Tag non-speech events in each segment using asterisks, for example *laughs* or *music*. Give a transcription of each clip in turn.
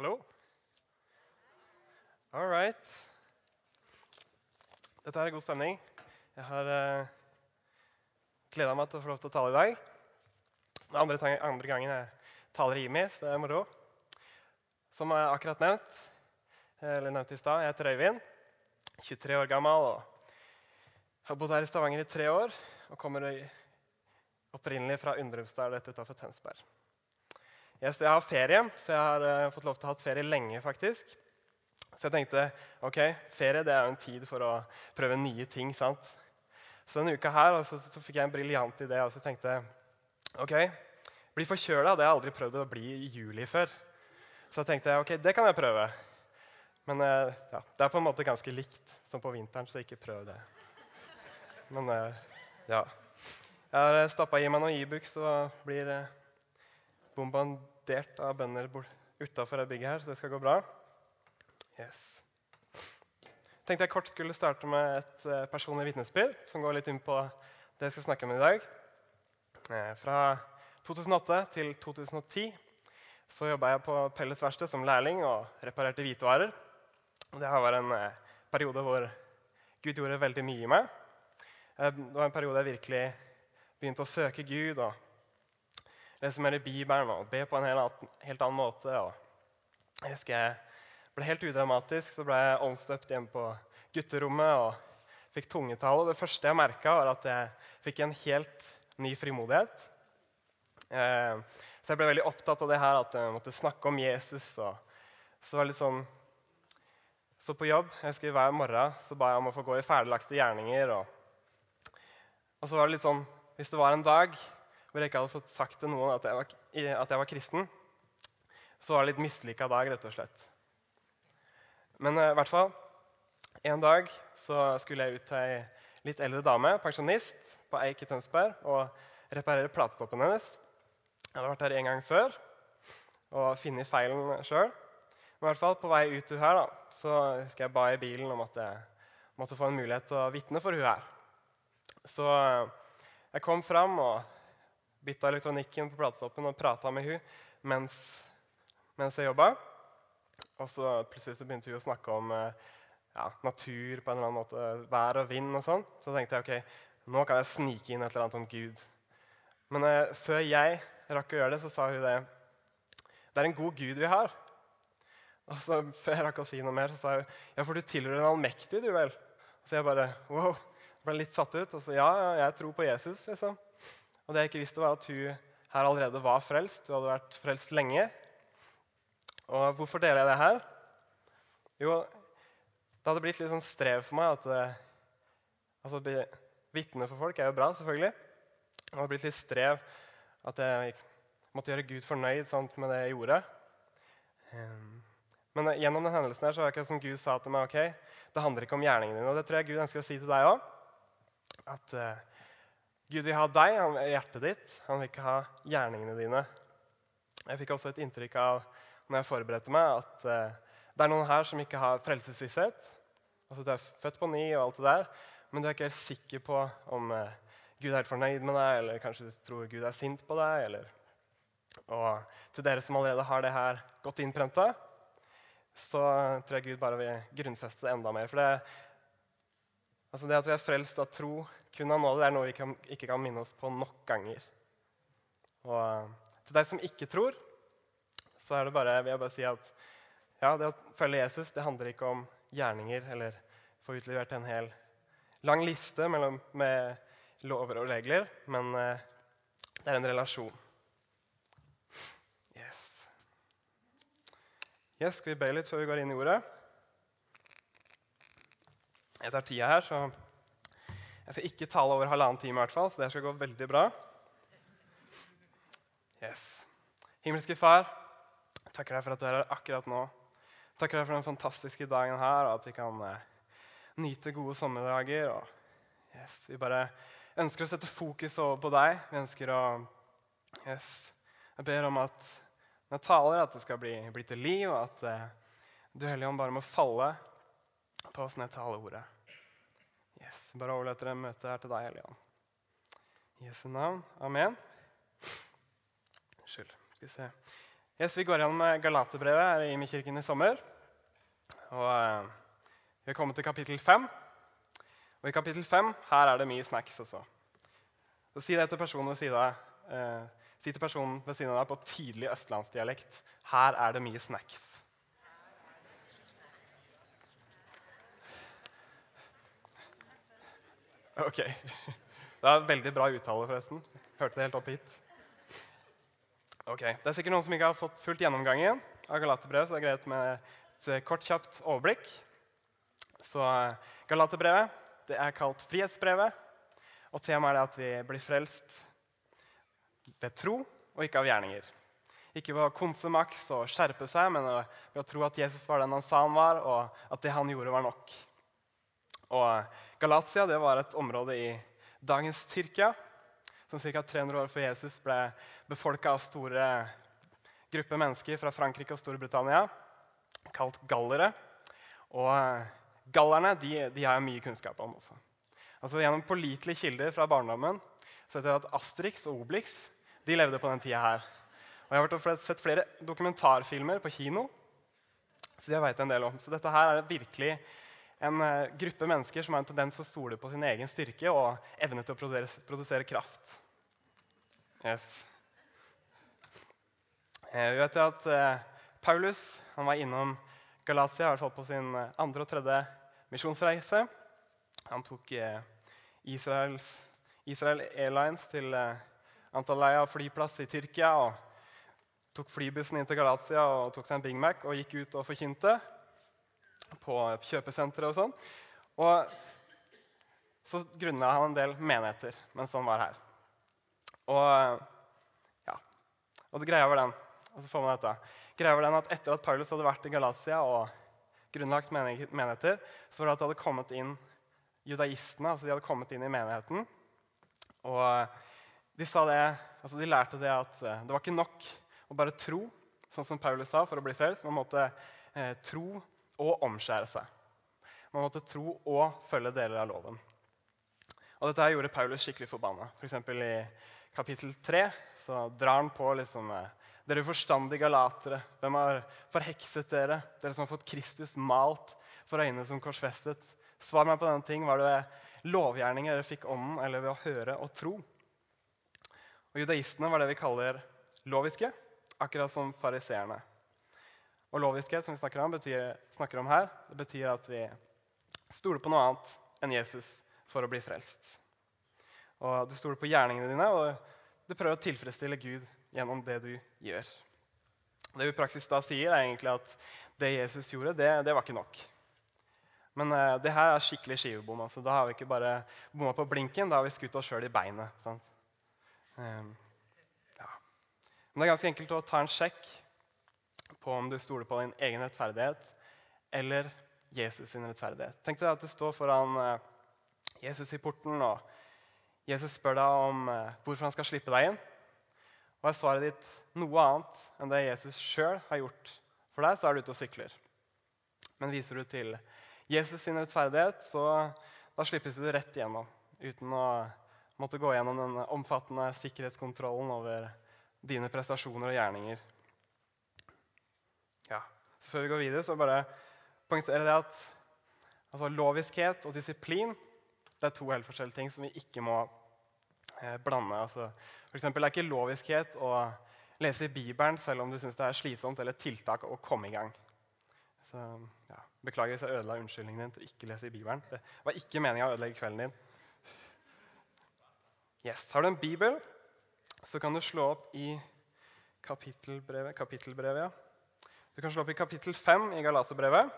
Hallo? All right. Dette er god stemning. Jeg har uh, gleda meg til å få lov til å tale i dag. Det er andre, andre gangen jeg taler i Imi, så det er moro. Som jeg akkurat nevnt, eller nevnt i stad, jeg heter Øyvind. 23 år gammel og har bodd her i Stavanger i tre år. Og kommer opprinnelig fra Undrumstad rett utafor Tønsberg. Yes, jeg har ferie, så jeg har uh, fått lov til å ha ferie lenge. faktisk. Så jeg tenkte ok, ferie det er jo en tid for å prøve nye ting. sant? Så denne uka her så, så fikk jeg en briljant idé. og så tenkte ok, Bli forkjøla det har jeg aldri prøvd å bli i juli før. Så jeg tenkte ok, det kan jeg prøve. Men uh, ja, det er på en måte ganske likt som på vinteren, så ikke prøv det. Men uh, ja. Jeg har stappa i meg noen Ibux e og blir bombardert av bønder utafor bygget her, så det skal gå bra. Yes. tenkte jeg kort skulle starte med et uh, personlig vitnesbyrd som går litt inn på det jeg skal snakke om i dag. Uh, fra 2008 til 2010 så jobba jeg på Pelles verksted som lærling og reparerte hvitevarer. Det var en uh, periode hvor Gud gjorde veldig mye i meg. det var en periode jeg virkelig begynte å søke Gud og lese er i Bibelen og be på en helt, annen måte. jeg husker jeg ble helt udramatisk. Så ble jeg åndsdøpt hjemme på gutterommet og fikk tungetall. Og det første jeg merka, var at jeg fikk en helt ny frimodighet. Eh, så jeg ble veldig opptatt av det her, at jeg måtte snakke om Jesus. Og så var det litt sånn så på jobb jeg husker Hver morgen så ba jeg om å få gå i ferdiglagte gjerninger. Og, og, så var det litt sånn, Hvis det var en dag hvor jeg ikke hadde fått sagt til noen at jeg var, at jeg var kristen, så var det litt mislykka dag, rett og slett. Men uh, i hvert fall, en dag så skulle jeg ut til ei litt eldre dame, pensjonist, på Eik i Tønsberg og reparere platetoppen hennes. Jeg hadde vært her en gang før og funnet feilen sjøl. I hvert fall på vei ut her da, så husker jeg ba i bilen om at jeg måtte få en mulighet til å vitne for hun her. Så uh, jeg kom fram og bytta elektronikken på platetoppen og prata med hun mens, mens jeg jobba. Og så plutselig så begynte hun å snakke om eh, ja, natur på en eller annen måte, vær og vind og sånn. Så tenkte jeg ok, nå kan jeg snike inn et eller annet om Gud. Men uh, før jeg rakk å gjøre det, så sa hun det. Det er en god Gud vi har. Og så Før jeg rakk å si noe mer, så sa hun ja, for du tilhører en allmektig, du vel. Så jeg bare wow, ble litt satt ut. Og så ja, jeg tror på Jesus, liksom. Og det jeg ikke visste, var at hun her allerede var frelst. Hun hadde vært frelst lenge. Og hvorfor deler jeg det her? Jo, det hadde blitt litt sånn strev for meg at uh, altså, Vitne for folk er jo bra, selvfølgelig. Det hadde blitt litt strev at jeg måtte gjøre Gud fornøyd sant, med det jeg gjorde. Um, men uh, gjennom den hendelsen her, så var det ikke som Gud sa til meg ok, det handler ikke om gjerningene dine. Og det tror jeg Gud ønsker å si til deg òg. At uh, Gud vil ha deg, han vil hjertet ditt. Han vil ikke ha gjerningene dine. Jeg fikk også et inntrykk av når jeg forberedte meg, at uh, det er noen her som ikke har frelsesvisshet. Altså, du er født på ny, og alt det der, men du er ikke helt sikker på om uh, Gud er helt fornøyd med deg, eller kanskje du tror Gud er sint på deg. Eller... Og til dere som allerede har det her godt innprenta, så tror jeg Gud bare vil grunnfeste det enda mer. For det, altså det at vi er frelst av tro kun av nåde, det er noe vi kan, ikke kan minne oss på nok ganger. Og til deg som ikke tror, så er det bare, vil jeg bare si at ja, det å følge Jesus det handler ikke om gjerninger eller få utlevert en hel lang liste mellom, med lover og regler, men eh, det er en relasjon. Yes. yes. Skal vi be litt før vi går inn i ordet? Jeg tar tida her, så jeg skal ikke tale over halvannen time, i hvert fall, så det skal gå veldig bra. Yes. Himmelske Far, Takker deg for at du er her akkurat nå. Takker deg for den fantastiske dagen her, og at vi kan eh, nyte gode sommerdager. Og yes, vi bare ønsker å sette fokus over på deg. Vi ønsker å yes, Jeg ber om at når jeg taler, at det skal bli, bli til liv, og at eh, Du Hellige Ånd bare må falle på oss ned ordet. Yes, bare overlater det møtet her til deg, Elian. I Jesu navn. Amen. Unnskyld. Skal vi se. Yes, vi går gjennom Galaterbrevet her i Imekirken i sommer. Og eh, Vi har kommet til kapittel 5. Og i kapittel 5 her er det mye snacks også. Så Si det til personen ved siden av. Eh, si til personen ved siden av deg på tydelig østlandsdialekt. Her er det mye snacks. Ok. Det er veldig bra uttale, forresten. Hørte det helt opp hit. Ok, Det er sikkert noen som ikke har fått fullt gjennomgangen av Galaterbrevet, så det er greit med et eh, kort, kjapt overblikk. Så eh, Galaterbrevet det er kalt Frihetsbrevet, og temaet er at vi blir frelst ved tro og ikke av gjerninger. Ikke ved å konse maks og skjerpe seg, men ved å tro at Jesus var den han sa han var, og at det han gjorde, var nok. Og Galatia det var et område i dagens Tyrkia som ca. 300 år før Jesus ble befolka av store grupper mennesker fra Frankrike og Storbritannia, kalt gallere. Og gallerne de, de har jeg mye kunnskap om også. Altså Gjennom pålitelige kilder fra barndommen så vet jeg at Asterix og Obelix de levde på den tida her. Og Jeg har sett flere dokumentarfilmer på kino, så det har jeg en del om. Så dette her er virkelig en uh, gruppe mennesker som har en tendens til å stole på sin egen styrke og evne til å produsere, produsere kraft. Yes. Uh, vi vet at uh, Paulus han var innom Galatia i hvert fall på sin andre og tredje misjonsreise. Han tok Israels, Israel Airlines til Antalya flyplass i Tyrkia og tok flybussen inn til Galatia og tok seg en Big Mac og gikk ut og forkynte på kjøpesentre og sånn. Og så grunna han en del menigheter mens han var her. Og ja, og det greia var den og så får man dette. Greia var den at Etter at Paulus hadde vært i Galatia og grunnlagt menigheter, så var det at det hadde kommet inn judaistene. altså De hadde kommet inn i menigheten. Og de, sa det, altså de lærte det at eh, det var ikke nok å bare tro, sånn som Paulus sa, for å bli frelst. Man måtte eh, tro og omskjære seg. Man måtte tro og følge deler av loven. Og Dette her gjorde Paulus skikkelig forbanna. For I kapittel 3 så drar han på liksom, eh, Dere forstandige galatere, hvem har forhekset dere? Dere som har fått Kristus malt for øynene som korsfestet. Svar meg på denne ting. Var det ved lovgjerninger dere fikk ånden, eller ved å høre og tro? Og Judaistene var det vi kaller loviske, akkurat som fariseerne. Og loviskhet som vi snakker om, betyr, snakker om her, det betyr at vi stoler på noe annet enn Jesus for å bli frelst. Og Du stoler på gjerningene dine, og du prøver å tilfredsstille Gud gjennom det du gjør. Det vi i praksis da sier, er egentlig at det Jesus gjorde, det, det var ikke nok. Men uh, det her er skikkelig skivebom. Altså. Da har vi ikke bare bomma på blinken, da har vi skutt oss sjøl i beinet. Um, ja. Men det er ganske enkelt å ta en sjekk på om du stoler på din egen rettferdighet eller Jesus' sin rettferdighet. Tenk deg at du står foran eh, Jesus i porten, og Jesus spør deg om eh, hvorfor han skal slippe deg inn. Og er svaret ditt noe annet enn det Jesus sjøl har gjort for deg, så er du ute og sykler. Men viser du til Jesus sin rettferdighet, så da slippes du rett igjennom uten å måtte gå gjennom den omfattende sikkerhetskontrollen over dine prestasjoner og gjerninger. Så før vi går videre, så bare poengterer det at altså, loviskhet og disiplin det er to helt forskjellige ting som vi ikke må eh, blande. Altså, for eksempel, det er ikke loviskhet å lese i Bibelen selv om du syns det er slitsomt eller tiltak å komme i gang. Så, ja, beklager hvis jeg ødela unnskyldningen din til å ikke lese i Bibelen. Det var ikke meninga å ødelegge kvelden din. Yes. Har du en bibel, så kan du slå opp i kapittelbrevet. kapittelbrevet ja. Du kan slå opp i kapittel 5 i Galaterbrevet.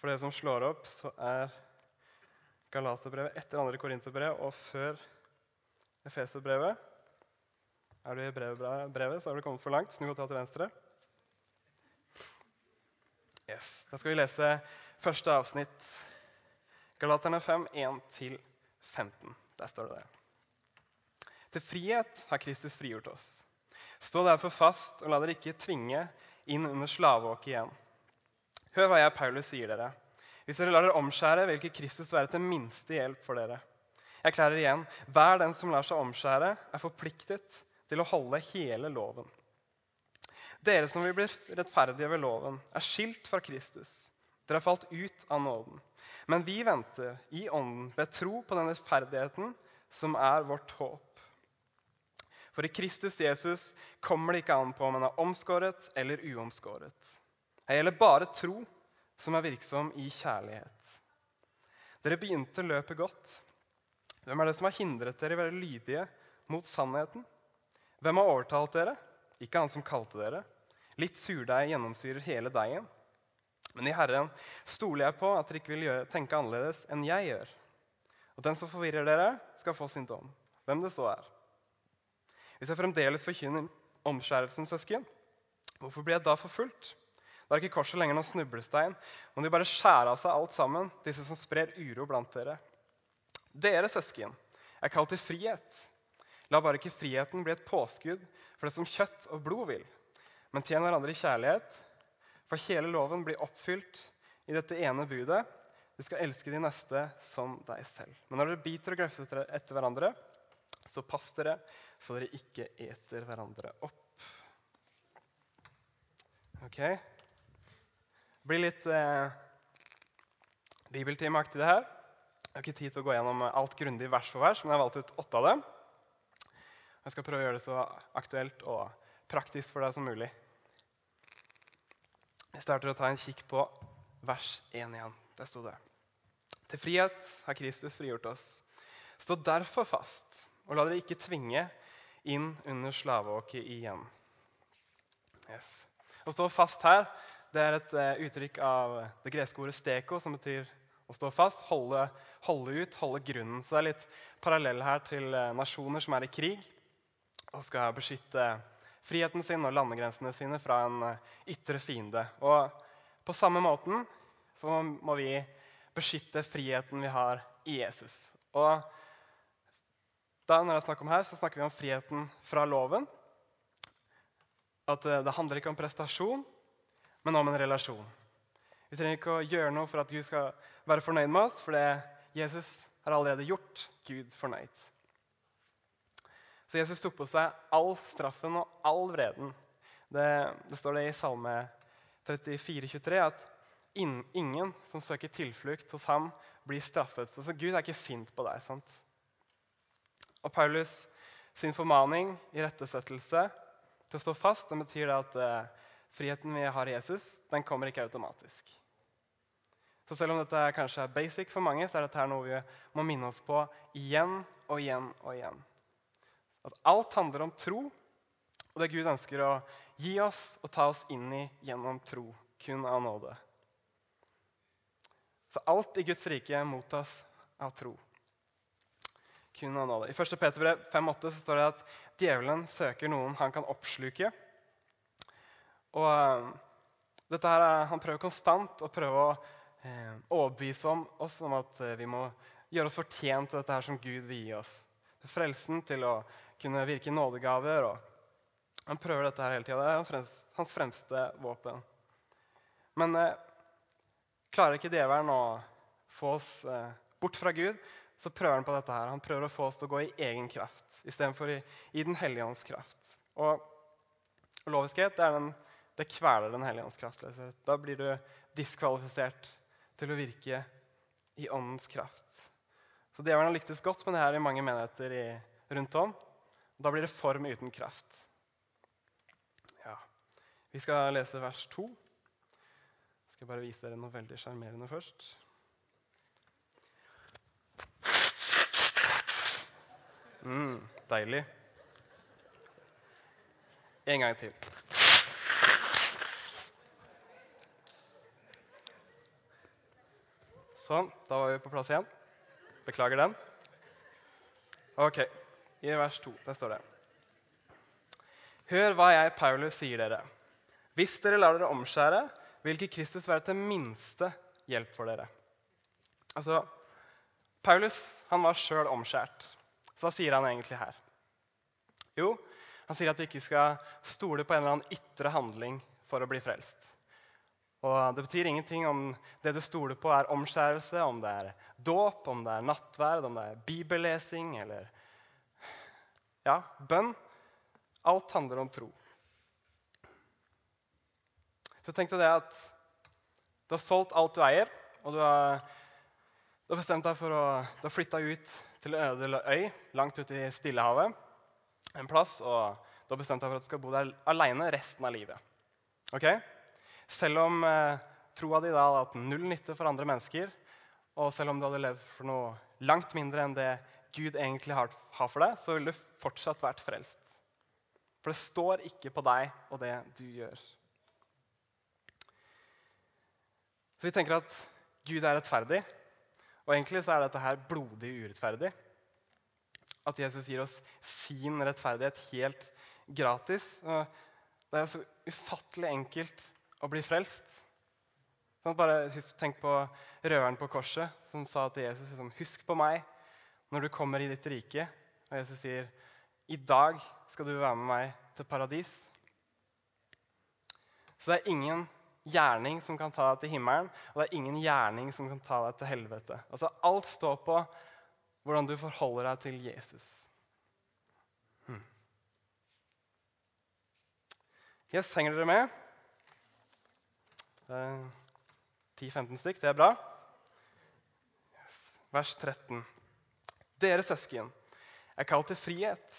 For det som slår opp, så er Galaterbrevet etter andre Korinterbrev og før Efeserbrevet. Er du i brevet, så har du kommet for langt. Snu og ta til venstre. Yes. Da skal vi lese første avsnitt. Galaterne 5, 1-15. Der står det det. Til frihet har Kristus frigjort oss. Stå derfor fast, og la dere ikke tvinge inn under slaveåket igjen. Hør hva jeg, Paulus, sier dere. Hvis dere lar dere omskjære, vil ikke Kristus være til minste hjelp for dere. Jeg klærer igjen, hver den som lar seg omskjære, er forpliktet til å holde hele loven. Dere som vil bli rettferdige ved loven, er skilt fra Kristus. Dere har falt ut av nåden. Men vi venter i ånden ved tro på den rettferdigheten som er vårt håp. For i Kristus Jesus kommer det ikke an på om en er omskåret eller uomskåret. Det gjelder bare tro som er virksom i kjærlighet. Dere begynte løpet godt. Hvem er det som har hindret dere i å være lydige mot sannheten? Hvem har overtalt dere? Ikke han som kalte dere. Litt surdeig gjennomsyrer hele deigen. Men i Herren stoler jeg på at dere ikke vil gjøre, tenke annerledes enn jeg gjør. Og den som forvirrer dere, skal få sin dom, hvem det så er. Hvis jeg fremdeles forkynner omskjærelsen, søsken, hvorfor blir jeg da forfulgt? Da er ikke korset lenger noen snublestein. Må de bare skjære av seg alt sammen, disse som sprer uro blant dere. Dere søsken er kalt til frihet. La bare ikke friheten bli et påskudd for det som kjøtt og blod vil, men tjen hverandre i kjærlighet. For hele loven blir oppfylt i dette ene budet. Du skal elske de neste som deg selv. Men når dere biter og grøfter etter hverandre, så pass dere så dere ikke eter hverandre opp. Ok? Det blir litt eh, bibeltimeaktig, det her. Jeg har ikke tid til å gå gjennom alt grundig vers for vers, men jeg har valgt ut åtte av dem. Jeg skal prøve å gjøre det så aktuelt og praktisk for deg som mulig. Jeg starter å ta en kikk på vers 1 igjen. Der sto det. Til frihet har Kristus frigjort oss. Stå derfor fast, og la dere ikke tvinge inn under slaveåket igjen. Yes. Å stå fast her det er et uh, uttrykk av det greske ordet 'steko', som betyr å stå fast, holde, holde, ut, holde grunnen. Så det er litt parallell her til uh, nasjoner som er i krig og skal beskytte friheten sin og landegrensene sine fra en uh, ytre fiende. Og på samme måten så må vi beskytte friheten vi har i Jesus. Og da når jeg snakker om her, så snakker vi om friheten fra loven. At det handler ikke om prestasjon, men om en relasjon. Vi trenger ikke å gjøre noe for at Gud skal være fornøyd med oss, for det Jesus har allerede gjort Gud fornøyd. Så Jesus tok på seg all straffen og all vreden. Det, det står det i Salme 34, 23 at ingen som søker tilflukt hos ham, blir straffet. Altså, Gud er ikke sint på deg. sant? Og Paulus sin formaning i rettesettelse til å stå fast den betyr det at eh, friheten vi har i Jesus, den kommer ikke automatisk. Så selv om dette kanskje er basic for mange, så er dette noe vi må minne oss på igjen og igjen og igjen. At alt handler om tro, og det Gud ønsker å gi oss og ta oss inn i gjennom tro. Kun av nåde. Så alt i Guds rike mottas av tro. Kun av nåde. I 1. Peterbrev 5,8 står det at djevelen søker noen han kan oppsluke. Og uh, dette her, Han prøver konstant å prøve å uh, overbevise om oss om at uh, vi må gjøre oss fortjent til dette her som Gud vil gi oss. Frelsen til å kunne virke nådegaver. og Han prøver dette her hele tida. Det er hans, fremste våpen. Men klarer ikke djevelen å få oss bort fra Gud, så prøver han på dette her. Han prøver å få oss til å gå i egen kraft istedenfor i, i Den hellige ånds kraft. Og loviskhet den det kveler Den hellige ånds kraft. Da blir du diskvalifisert til å virke i åndens kraft. Så Djevelen har lyktes godt med det her i mange menigheter i, rundt om. Da blir det form uten kraft. Ja. Vi skal lese vers 2. Jeg skal bare vise dere noe veldig sjarmerende først. Mm, deilig. En gang til. Sånn, da var vi på plass igjen. Beklager den. Ok, i vers 2 der står det Hør hva jeg, Paulus, sier dere. Hvis dere lar dere omskjære, vil ikke Kristus være til minste hjelp for dere. Altså, Paulus han var sjøl omskjært. Så hva sier han egentlig her? Jo, han sier at vi ikke skal stole på en eller annen ytre handling for å bli frelst. Og Det betyr ingenting om det du stoler på, er omskjærelse, om det er dåp, om det er nattverd, om det er bibellesing eller ja, bønn. Alt handler om tro. Så tenk deg det at du har solgt alt du eier, og du har, du har bestemt deg for å Du har ut til øde øy langt ute i Stillehavet, en plass, og du har bestemt deg for at du skal bo der aleine resten av livet. Ok? Selv om eh, troa di da hadde hatt null nytte for andre mennesker, og selv om du hadde levd for noe langt mindre enn det Gud egentlig har, har for deg, så ville du fortsatt vært frelst. For det står ikke på deg og det du gjør. Så vi tenker at Gud er rettferdig, og egentlig så er dette her blodig urettferdig. At Jesus gir oss sin rettferdighet helt gratis. Det er jo så ufattelig enkelt å bli frelst. Sånn, bare Tenk på røveren på korset som sa til Jesus liksom, 'Husk på meg når du kommer i ditt rike.' Og Jesus sier, 'I dag skal du være med meg til paradis.' Så det er ingen gjerning som kan ta deg til himmelen, og det er ingen gjerning som kan ta deg til helvete. Altså, Alt står på hvordan du forholder deg til Jesus. Hmm. Yes, Henger dere med? 10-15 stykk, det er bra. Yes. Vers 13. Dere søsken er kalt til frihet.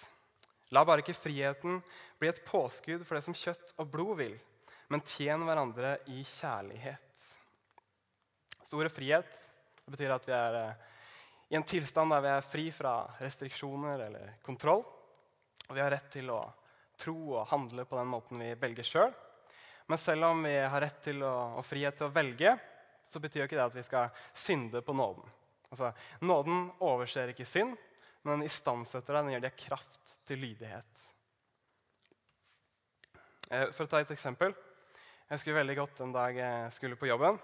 La bare ikke friheten bli et påskudd for det som kjøtt og blod vil, men tjen hverandre i kjærlighet. Så ordet frihet det betyr at vi er eh, i en tilstand der vi er fri fra restriksjoner eller kontroll. Og vi har rett til å tro og handle på den måten vi velger sjøl. Men selv om vi har rett til å, og frihet til å velge, så betyr ikke det at vi skal synde på nåden. Altså, nåden overser ikke synd, men den istandsetter deg. Den gir deg kraft til lydighet. Eh, for å ta et eksempel. Jeg husker veldig godt en dag jeg skulle på jobben.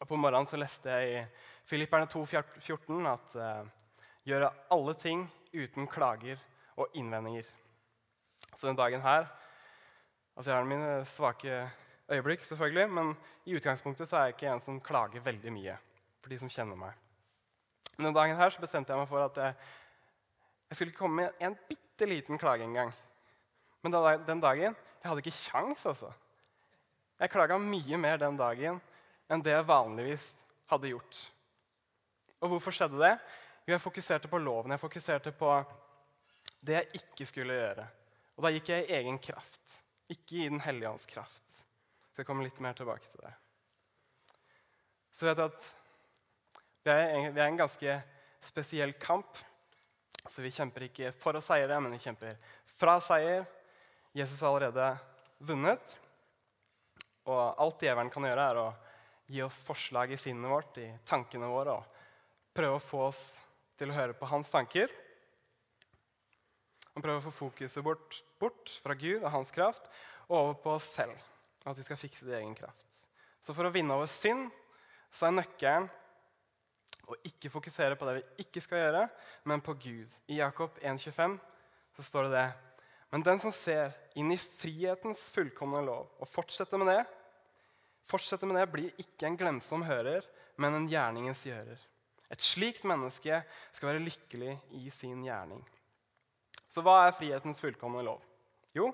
Og På morgenen så leste jeg i Filipperne 2,14 at uh, gjøre alle ting uten klager og innvendinger. Så den dagen her altså Jeg har mine svake øyeblikk, selvfølgelig, men i utgangspunktet så er jeg ikke en som klager veldig mye. for de som kjenner meg. Men den dagen her så bestemte jeg meg for at jeg, jeg skulle komme med en bitte liten klage en gang. Men den dagen jeg hadde ikke kjangs, altså. Jeg klaga mye mer den dagen enn det jeg vanligvis hadde gjort. Og hvorfor skjedde det? Jo, jeg fokuserte på loven. Jeg fokuserte på det jeg ikke skulle gjøre. Og da gikk jeg i egen kraft, ikke i Den hellige ånds kraft. Så jeg kommer litt mer tilbake til det. Så vet jeg at vi er, vi er en ganske spesiell kamp. Så vi kjemper ikke for å seire, men vi kjemper fra seier. Jesus har allerede vunnet. Og alt djevelen kan gjøre, er å gi oss forslag i sinnet vårt, i tankene våre, og prøve å få oss til å høre på hans tanker. Han prøver å få fokuset bort, bort fra Gud og hans kraft og over på oss selv og at vi skal fikse det i egen kraft. Så for å vinne over synd så er nøkkelen å ikke fokusere på det vi ikke skal gjøre, men på Gud. I Jakob 1,25 så står det det. Men den som ser inn i frihetens fullkomne lov og fortsetter med det, fortsetter med det, blir ikke en glemsom hører, men en gjerningens gjører. Et slikt menneske skal være lykkelig i sin gjerning. Så hva er frihetens fullkomne lov? Jo,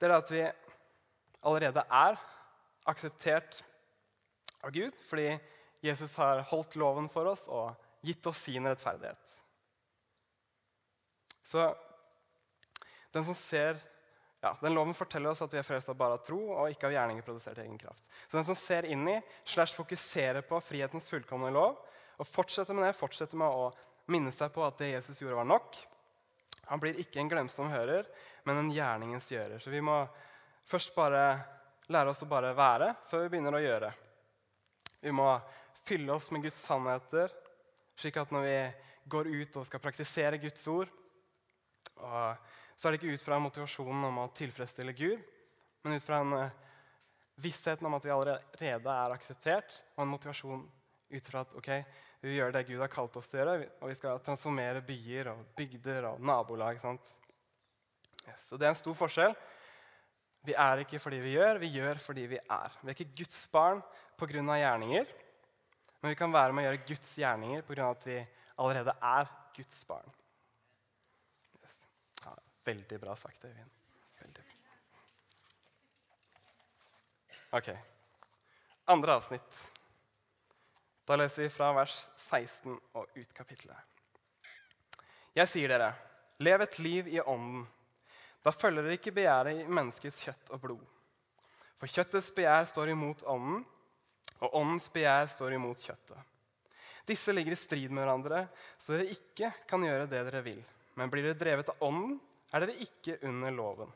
det er at vi allerede er akseptert av Gud fordi Jesus har holdt loven for oss og gitt oss sin rettferdighet. Så den som ser ja, Den loven forteller oss at vi er frelst av bare tro og ikke av gjerninger produsert i egen kraft. Så den som ser inn i, slash fokuserer på frihetens fullkomne lov og fortsetter med det, fortsetter med å minne seg på at det Jesus gjorde, var nok, han blir ikke en glemsom hører, men en gjerningens gjører. Så vi må først bare lære oss å bare være før vi begynner å gjøre. Vi må fylle oss med Guds sannheter, slik at når vi går ut og skal praktisere Guds ord, så er det ikke ut fra motivasjonen om å tilfredsstille Gud, men ut fra en eh, vissheten om at vi allerede er akseptert, og en motivasjon ut fra at ok, vi vil gjøre det Gud har kalt oss til å gjøre, og vi skal transformere byer og bygder og nabolag. Yes, og Det er en stor forskjell. Vi er ikke fordi vi gjør, vi gjør fordi vi er. Vi er ikke Guds barn pga. gjerninger, men vi kan være med å gjøre Guds gjerninger pga. at vi allerede er Guds barn. Veldig bra sagt, Øyvind. Veldig bra. Ok. Andre avsnitt. Da leser vi fra vers 16 og ut kapittelet. Jeg sier dere, lev et liv i ånden. Da følger dere ikke begjæret i menneskets kjøtt og blod. For kjøttets begjær står imot ånden, og åndens begjær står imot kjøttet. Disse ligger i strid med hverandre, så dere ikke kan gjøre det dere vil. Men blir dere drevet av ånden, er dere ikke under loven.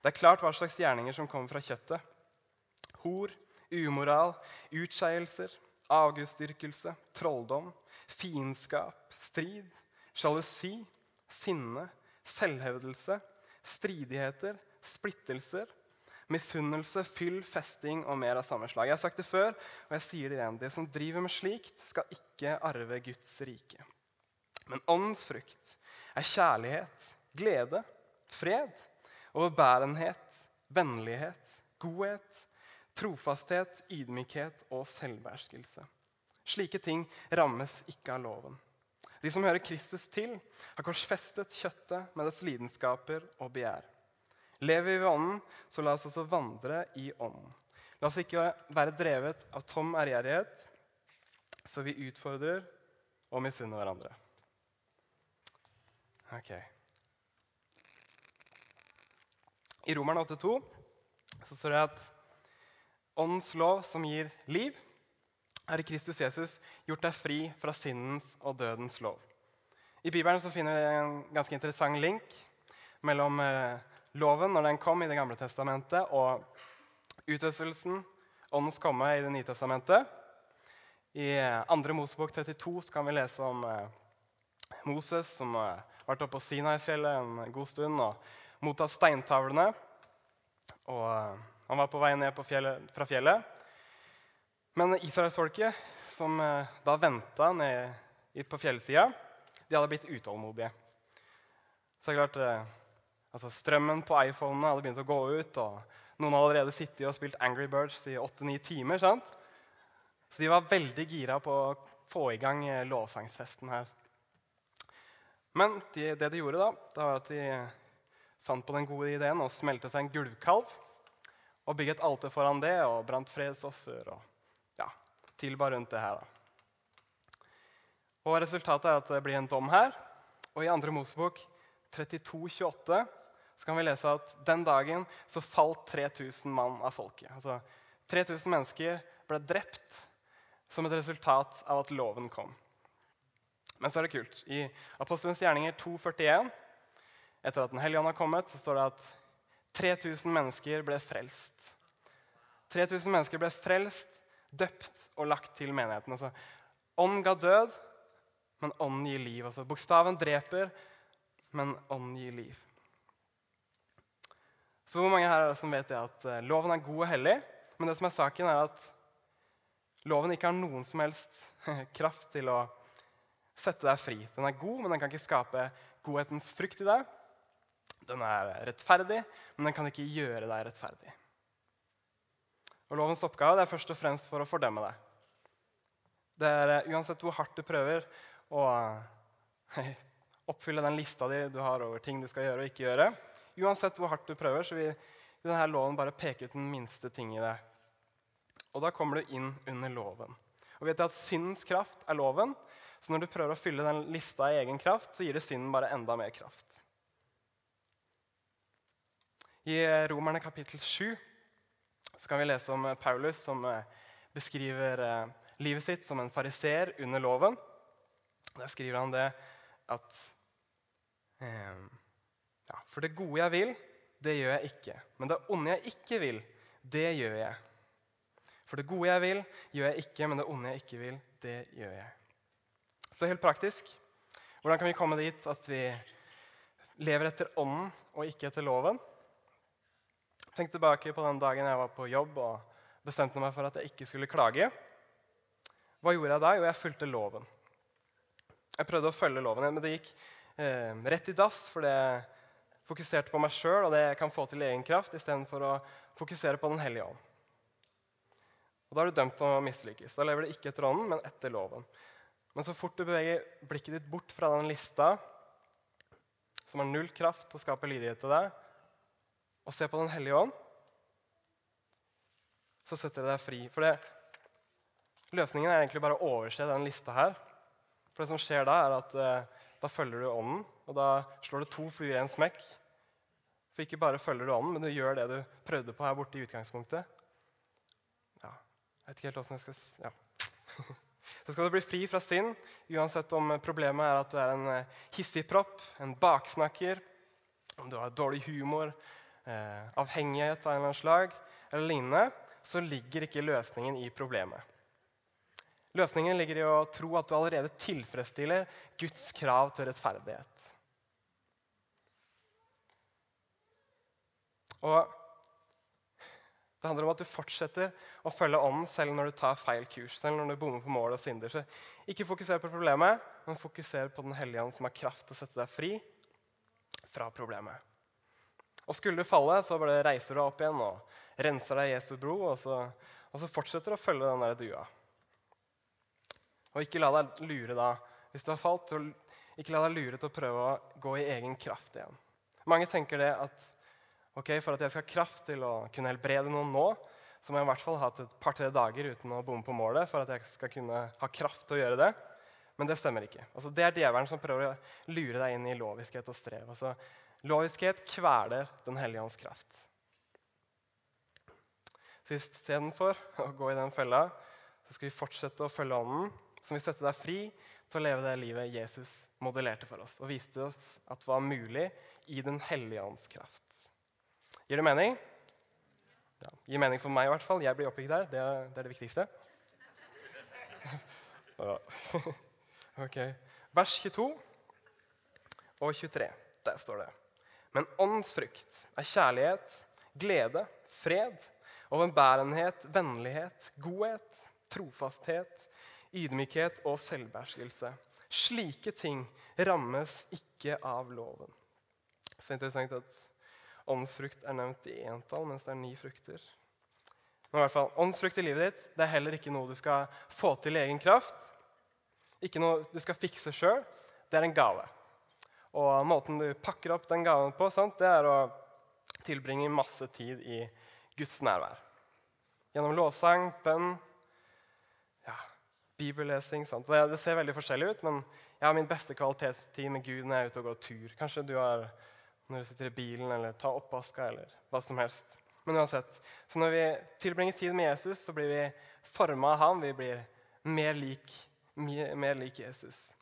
Det er klart hva slags gjerninger som kommer fra kjøttet. Hor, umoral, utskeielser, avgudsdyrkelse, trolldom, fiendskap, strid, sjalusi, sinne, selvhevdelse, stridigheter, splittelser, misunnelse, fyll, festing og mer av samme slag. Jeg har sagt det før, og jeg sier det igjen. Det som driver med slikt, skal ikke arve Guds rike. Men åndens frukt er kjærlighet, glede, fred, overbærenhet, vennlighet, godhet, trofasthet, ydmykhet og selvbeherskelse. Slike ting rammes ikke av loven. De som hører Kristus til, har korsfestet kjøttet med dets lidenskaper og begjær. Lever vi ved Ånden, så la oss også vandre i Ånden. La oss ikke være drevet av tom ærgjerrighet, så vi utfordrer og misunner hverandre. Ok. I Romerne 8,2 så står det at Åndens lov som gir liv, er i Kristus Jesus gjort deg fri fra syndens og dødens lov. I Bibelen så finner vi en ganske interessant link mellom eh, loven når den kom i Det gamle testamentet, og utøvelsen, åndens komme, i Det nye testamentet. I 2. Mosebok 32 så kan vi lese om eh, Moses som har vært oppe på Sinai-fjellet en god stund og mottatt steintavlene. Og eh, han var på vei ned fjellet, fra fjellet. Men israelsfolket, som eh, da venta ned på fjellsida, de hadde blitt utålmodige. Så det er klart, eh, altså Strømmen på iPhonene hadde begynt å gå ut. og Noen hadde allerede sittet og spilt Angry Birds i åtte-ni timer. sant? Så de var veldig gira på å få i gang lovsangsfesten her. Men de, det de gjorde da, det var at de fant på den gode ideen å smelte seg en gulvkalv og bygget alter foran det og brant fredsoffer og ja, tilba rundt det her. Da. Og Resultatet er at det blir en dom her. Og I 2. Mosebok 32, 28 så kan vi lese at den dagen så falt 3000 mann av folket. Altså 3000 mennesker ble drept som et resultat av at loven kom. Men så er det kult. I Apostelens gjerninger 2,41, etter at Den hellige ånd har kommet, så står det at 3000 mennesker ble frelst. 3000 mennesker ble frelst, døpt og lagt til menigheten. Altså, ånd ga død, men ånden gir liv. Altså, bokstaven dreper, men ånden gir liv. Så hvor mange her er det som vet det at eh, loven er god og hellig? Men det som er saken, er at loven ikke har noen som helst *laughs* kraft til å sette deg fri. Den er god, men den kan ikke skape godhetens frukt i deg. Den er rettferdig, men den kan ikke gjøre deg rettferdig. Og Lovens oppgave er først og fremst for å fordømme deg. Det er eh, Uansett hvor hardt du prøver å eh, *laughs* oppfylle den lista di du har over ting du skal gjøre og ikke gjøre, uansett hvor hardt du prøver, så vil denne loven bare peke ut den minste ting i det. Og da kommer du inn under loven. Og vet du at Syndens kraft er loven, så når du prøver å fylle den lista i egen kraft, så gir det synden bare enda mer kraft. I Romerne kapittel 7 så kan vi lese om Paulus som eh, beskriver eh, livet sitt som en fariser under loven. Der skriver han det at eh, ja, For det gode jeg vil, det gjør jeg ikke. Men det onde jeg ikke vil, det gjør jeg. For det gode jeg vil, gjør jeg ikke, men det onde jeg ikke vil, det gjør jeg. Så helt praktisk hvordan kan vi komme dit at vi lever etter ånden og ikke etter loven? Tenk tilbake på den dagen jeg var på jobb og bestemte meg for at jeg ikke skulle klage. Hva gjorde jeg da? Jo, jeg fulgte loven. Jeg prøvde å følge loven, men det gikk eh, rett i dass. For det fokuserte på meg sjøl og det jeg kan få til i egen kraft, istedenfor å fokusere på Den hellige ånd. Og Da er du dømt til å mislykkes. Da lever du ikke etter ånden, men etter loven. Men så fort du beveger blikket ditt bort fra den lista, som har null kraft til å skape lydighet til deg, og ser på Den hellige ånd, så setter det deg fri. For det, løsningen er egentlig bare å overse den lista her. For det som skjer da, er at eh, da følger du ånden, og da slår du to fluer i en smekk. For ikke bare følger du ånden, men du gjør det du prøvde på her borte i utgangspunktet. Ja, jeg vet ikke helt åssen jeg skal ja. *laughs* Så skal du bli fri fra synd, uansett om problemet er at du er en hissig hissigpropp, en baksnakker, om du har dårlig humor, eh, avhengighet av en eller annen slag eller lignende, så ligger ikke løsningen i problemet. Løsningen ligger i å tro at du allerede tilfredsstiller Guds krav til rettferdighet. Og det handler om at du fortsetter å følge ånden selv når du tar feil kurs. selv når du bommer på mål og synder. Så ikke fokuser på problemet, men fokuser på Den hellige ånd som har kraft til å sette deg fri fra problemet. Og skulle du falle, så bare reiser du deg opp igjen og renser deg i Jesu blod, og så, og så fortsetter du å følge den der dua. Og ikke la deg lure da, hvis du har falt, ikke la deg lure til å prøve å gå i egen kraft igjen. Mange tenker det at ok, for at jeg skal ha kraft til å kunne helbrede noen nå, så må jeg i hvert fall ha hatt et par-tre dager uten å bomme på målet for at jeg skal kunne ha kraft til å gjøre det. Men det stemmer ikke. Altså, det er djevelen som prøver å lure deg inn i loviskhet og strev. Altså, Loviskhet kveler Den hellige ånds kraft. Så istedenfor å gå i den fella, så skal vi fortsette å følge Ånden, som vil sette deg fri til å leve det livet Jesus modellerte for oss og viste oss at var mulig i Den hellige ånds kraft. Gir det mening? Ja, gir mening for meg i hvert fall. Jeg blir oppgitt der. Det er det, er det viktigste. *laughs* *laughs* ok. Vers 22 og 23. Der står det. Men åndsfrukt er kjærlighet, glede, fred, overbærenhet, vennlighet, godhet, trofasthet, ydmykhet og selvbeherskelse. Slike ting rammes ikke av loven. Så interessant at åndsfrukt er nevnt i entall, mens det er ni frukter. Men i hvert fall, Åndsfrukt i livet ditt det er heller ikke noe du skal få til i egen kraft. Ikke noe du skal fikse sjøl. Det er en gave. Og måten du pakker opp den gaven på, sant, det er å tilbringe masse tid i Guds nærvær. Gjennom låsang, bønn, ja, bibellesing. Sant? Så det ser veldig forskjellig ut, men jeg har min beste kvalitetstid med Gud når jeg er ute og går tur. Kanskje du har når du sitter i bilen eller tar oppvaska eller hva som helst. Men uansett, så når vi tilbringer tid med Jesus, så blir vi forma av ham. Vi blir mer lik, mer lik Jesus.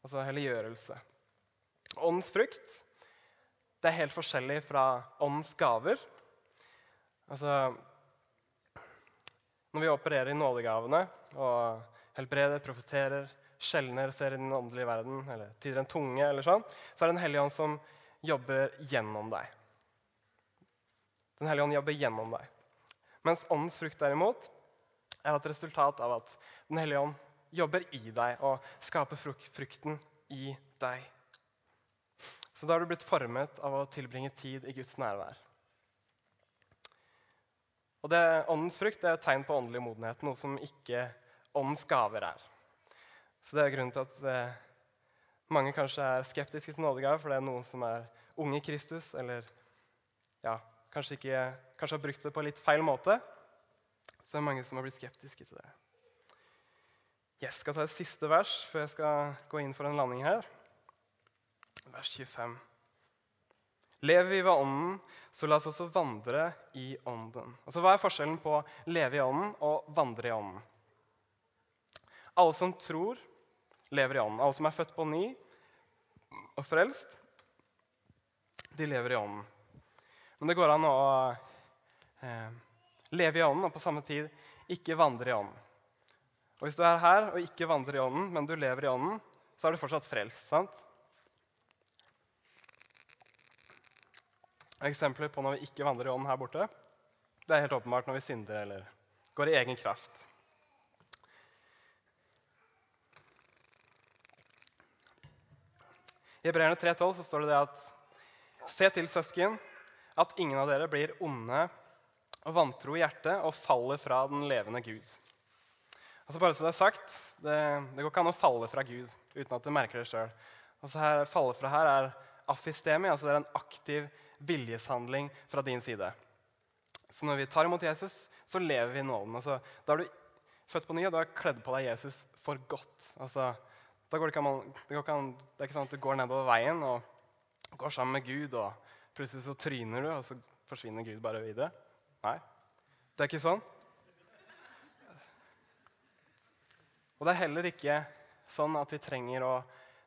Altså helliggjørelse. Åndens frukt det er helt forskjellig fra åndens gaver. Altså, når vi opererer i nådegavene og helbreder, profeterer, skjelner, ser i den åndelige verden, eller tyder en tunge, eller sånn, så er det Den hellige ånd som jobber gjennom deg. Den hellige ånd jobber gjennom deg. Mens åndens frukt derimot er et resultat av at Den hellige ånd jobber i deg og skaper frukten i deg. Så da har du blitt formet av å tilbringe tid i Guds nærvær. Og det, Åndens frukt er et tegn på åndelig modenhet, noe som ikke åndens gaver er. Så det er grunnen til at eh, mange kanskje er skeptiske til nådegaver, for det er noen som er unge i Kristus, eller ja, kanskje, ikke, kanskje har brukt det på litt feil måte. Så det er mange som har blitt skeptiske til det. Jeg skal ta et siste vers før jeg skal gå inn for en landing her vers 25. Lever vi ved Ånden, så la oss også vandre i Ånden. Altså, Hva er forskjellen på leve i Ånden og vandre i Ånden? Alle som tror, lever i Ånden. Alle som er født på ny og frelst, de lever i Ånden. Men det går an å eh, leve i Ånden og på samme tid ikke vandre i Ånden. Og Hvis du er her og ikke vandrer i Ånden, men du lever i Ånden, så er du fortsatt frelst. sant? Eksempler på når vi ikke vandrer i ånden her borte, det er helt åpenbart når vi synder eller går i egen kraft. I Hebreerne 3,12 så står det, det at Se til, søsken, at ingen av dere blir onde og vantro i hjertet og faller fra den levende Gud. Altså bare så Det er sagt, det, det går ikke an å falle fra Gud uten at du merker det sjøl. Altså falle fra her er affistemi, altså det er en aktiv viljeshandling fra din side. Så når vi tar imot Jesus, så lever vi i nåden. Altså, da er du født på ny, og du har kledd på deg Jesus for godt. Altså, det, ikke an, det, ikke det er ikke sånn at du går nedover veien og går sammen med Gud, og plutselig så tryner du, og så forsvinner Gud bare videre. Nei, det er ikke sånn. Og det er heller ikke sånn at vi trenger å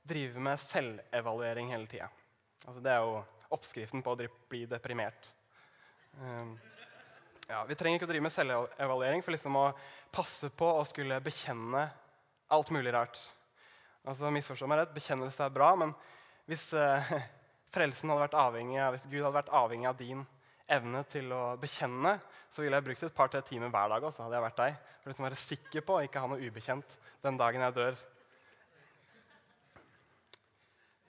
drive med selvevaluering hele tida. Altså, det er jo oppskriften på å bli deprimert. Um, ja, vi trenger ikke å drive med selvevaluering for liksom å passe på å skulle bekjenne alt mulig rart. Altså, misforstå meg rett, Bekjennelse er bra, men hvis uh, *laughs* frelsen hadde vært avhengig av, hvis Gud hadde vært avhengig av din evne til å bekjenne, så ville jeg brukt et par-tre timer hver dag også, hadde jeg vært deg, for liksom være sikker på å ikke ha noe ubekjent den dagen jeg dør.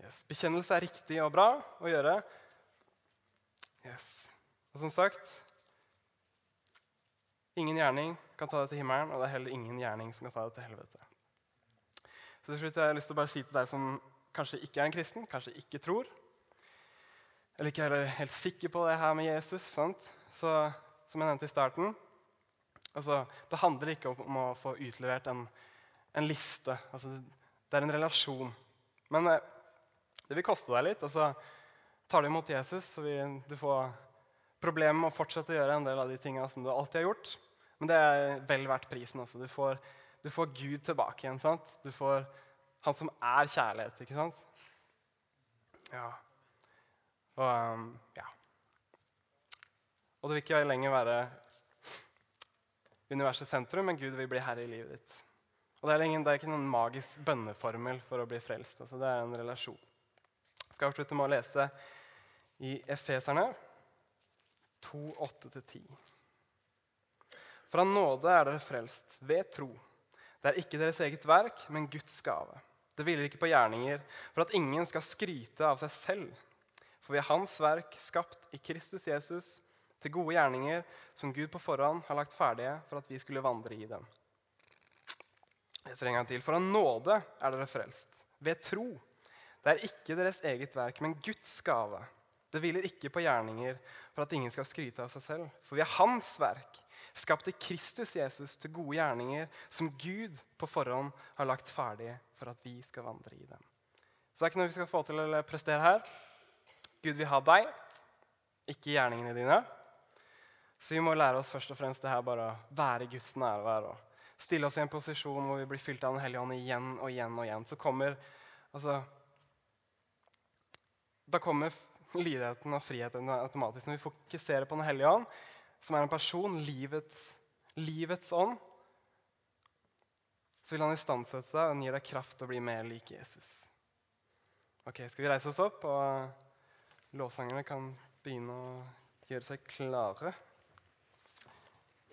Yes. Bekjennelse er riktig og bra å gjøre. Yes. Og som sagt Ingen gjerning kan ta deg til himmelen, og det er heller ingen gjerning som kan ta deg til helvete. Så til slutt har jeg lyst til å bare si til deg som kanskje ikke er en kristen, kanskje ikke tror, eller ikke er helt sikker på det her med Jesus. Sant? Så, som jeg nevnte i starten altså, Det handler ikke om å få utlevert en, en liste. Altså, det er en relasjon. Men eh, det vil koste deg litt. Altså, tar du imot Jesus, så du få problemer med å fortsette å gjøre en del av de tingene som du alltid har gjort. Men det er vel verdt prisen. Altså. Du, får, du får Gud tilbake igjen. Sant? Du får Han som er kjærlighet. ikke sant? Ja. Og, um, ja. og det vil ikke lenger være universets sentrum, men Gud vil bli herre i livet ditt. Og Det er, ingen, det er ikke noen magisk bønneformel for å bli frelst. Altså, det er en relasjon. Jeg skal avslutte med å lese i Efeserne 2, 8-10. Fra nåde er dere frelst ved tro. Det er ikke deres eget verk, men Guds gave. Det hviler ikke på gjerninger, for at ingen skal skryte av seg selv. For vi er Hans verk, skapt i Kristus Jesus, til gode gjerninger som Gud på forhånd har lagt ferdige for at vi skulle vandre i dem. Jeg leser en gang til. For av nåde er dere frelst, ved tro. Det er ikke deres eget verk, men Guds gave. Det hviler ikke på gjerninger for at ingen skal skryte av seg selv. For vi er Hans verk, skapt i Kristus Jesus til gode gjerninger som Gud på forhånd har lagt ferdig for at vi skal vandre i dem. Så det er ikke noe vi skal få til å prestere her. Gud vil ha deg, ikke gjerningene dine. Så vi må lære oss først og fremst det her bare å være Guds nærvær. og Stille oss i en posisjon hvor vi blir fylt av Den hellige ånd igjen og igjen. og igjen. Så kommer altså, Da kommer lidenheten og friheten automatisk. Når vi fokuserer på Den hellige ånd, som er en person, livets, livets ånd, så vil han istandsette seg og gi deg kraft til å bli mer lik Jesus. Ok, Skal vi reise oss opp? og Lovsangerne kan begynne å gjøre seg klare.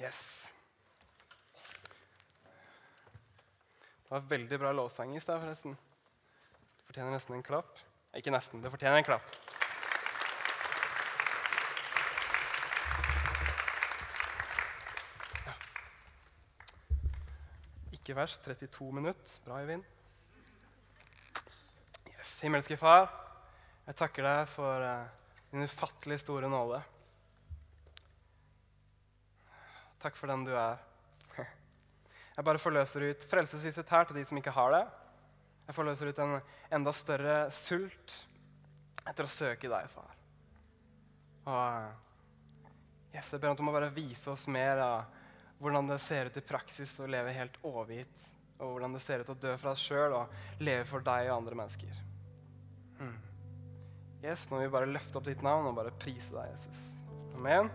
Yes. Det var veldig bra lovsang i stad, forresten. Det fortjener nesten en klapp. Ikke nesten, det fortjener en klapp. Ja. Ikke verst. 32 minutter. Bra, Eivind. Yes. Himmelske Far. Jeg takker deg for uh, din ufattelig store nåde. Takk for den du er. *laughs* Jeg bare forløser ut frelsesvishet her til de som ikke har det. Jeg forløser ut en enda større sult etter å søke deg, far. Og yes, Jeg ber om at du må bare vise oss mer av hvordan det ser ut i praksis å leve helt overgitt, og hvordan det ser ut å dø for oss sjøl og leve for deg og andre mennesker. Mm. Yes, nå vil vi bare løfte opp ditt navn og bare prise deg, Jesus. Amen.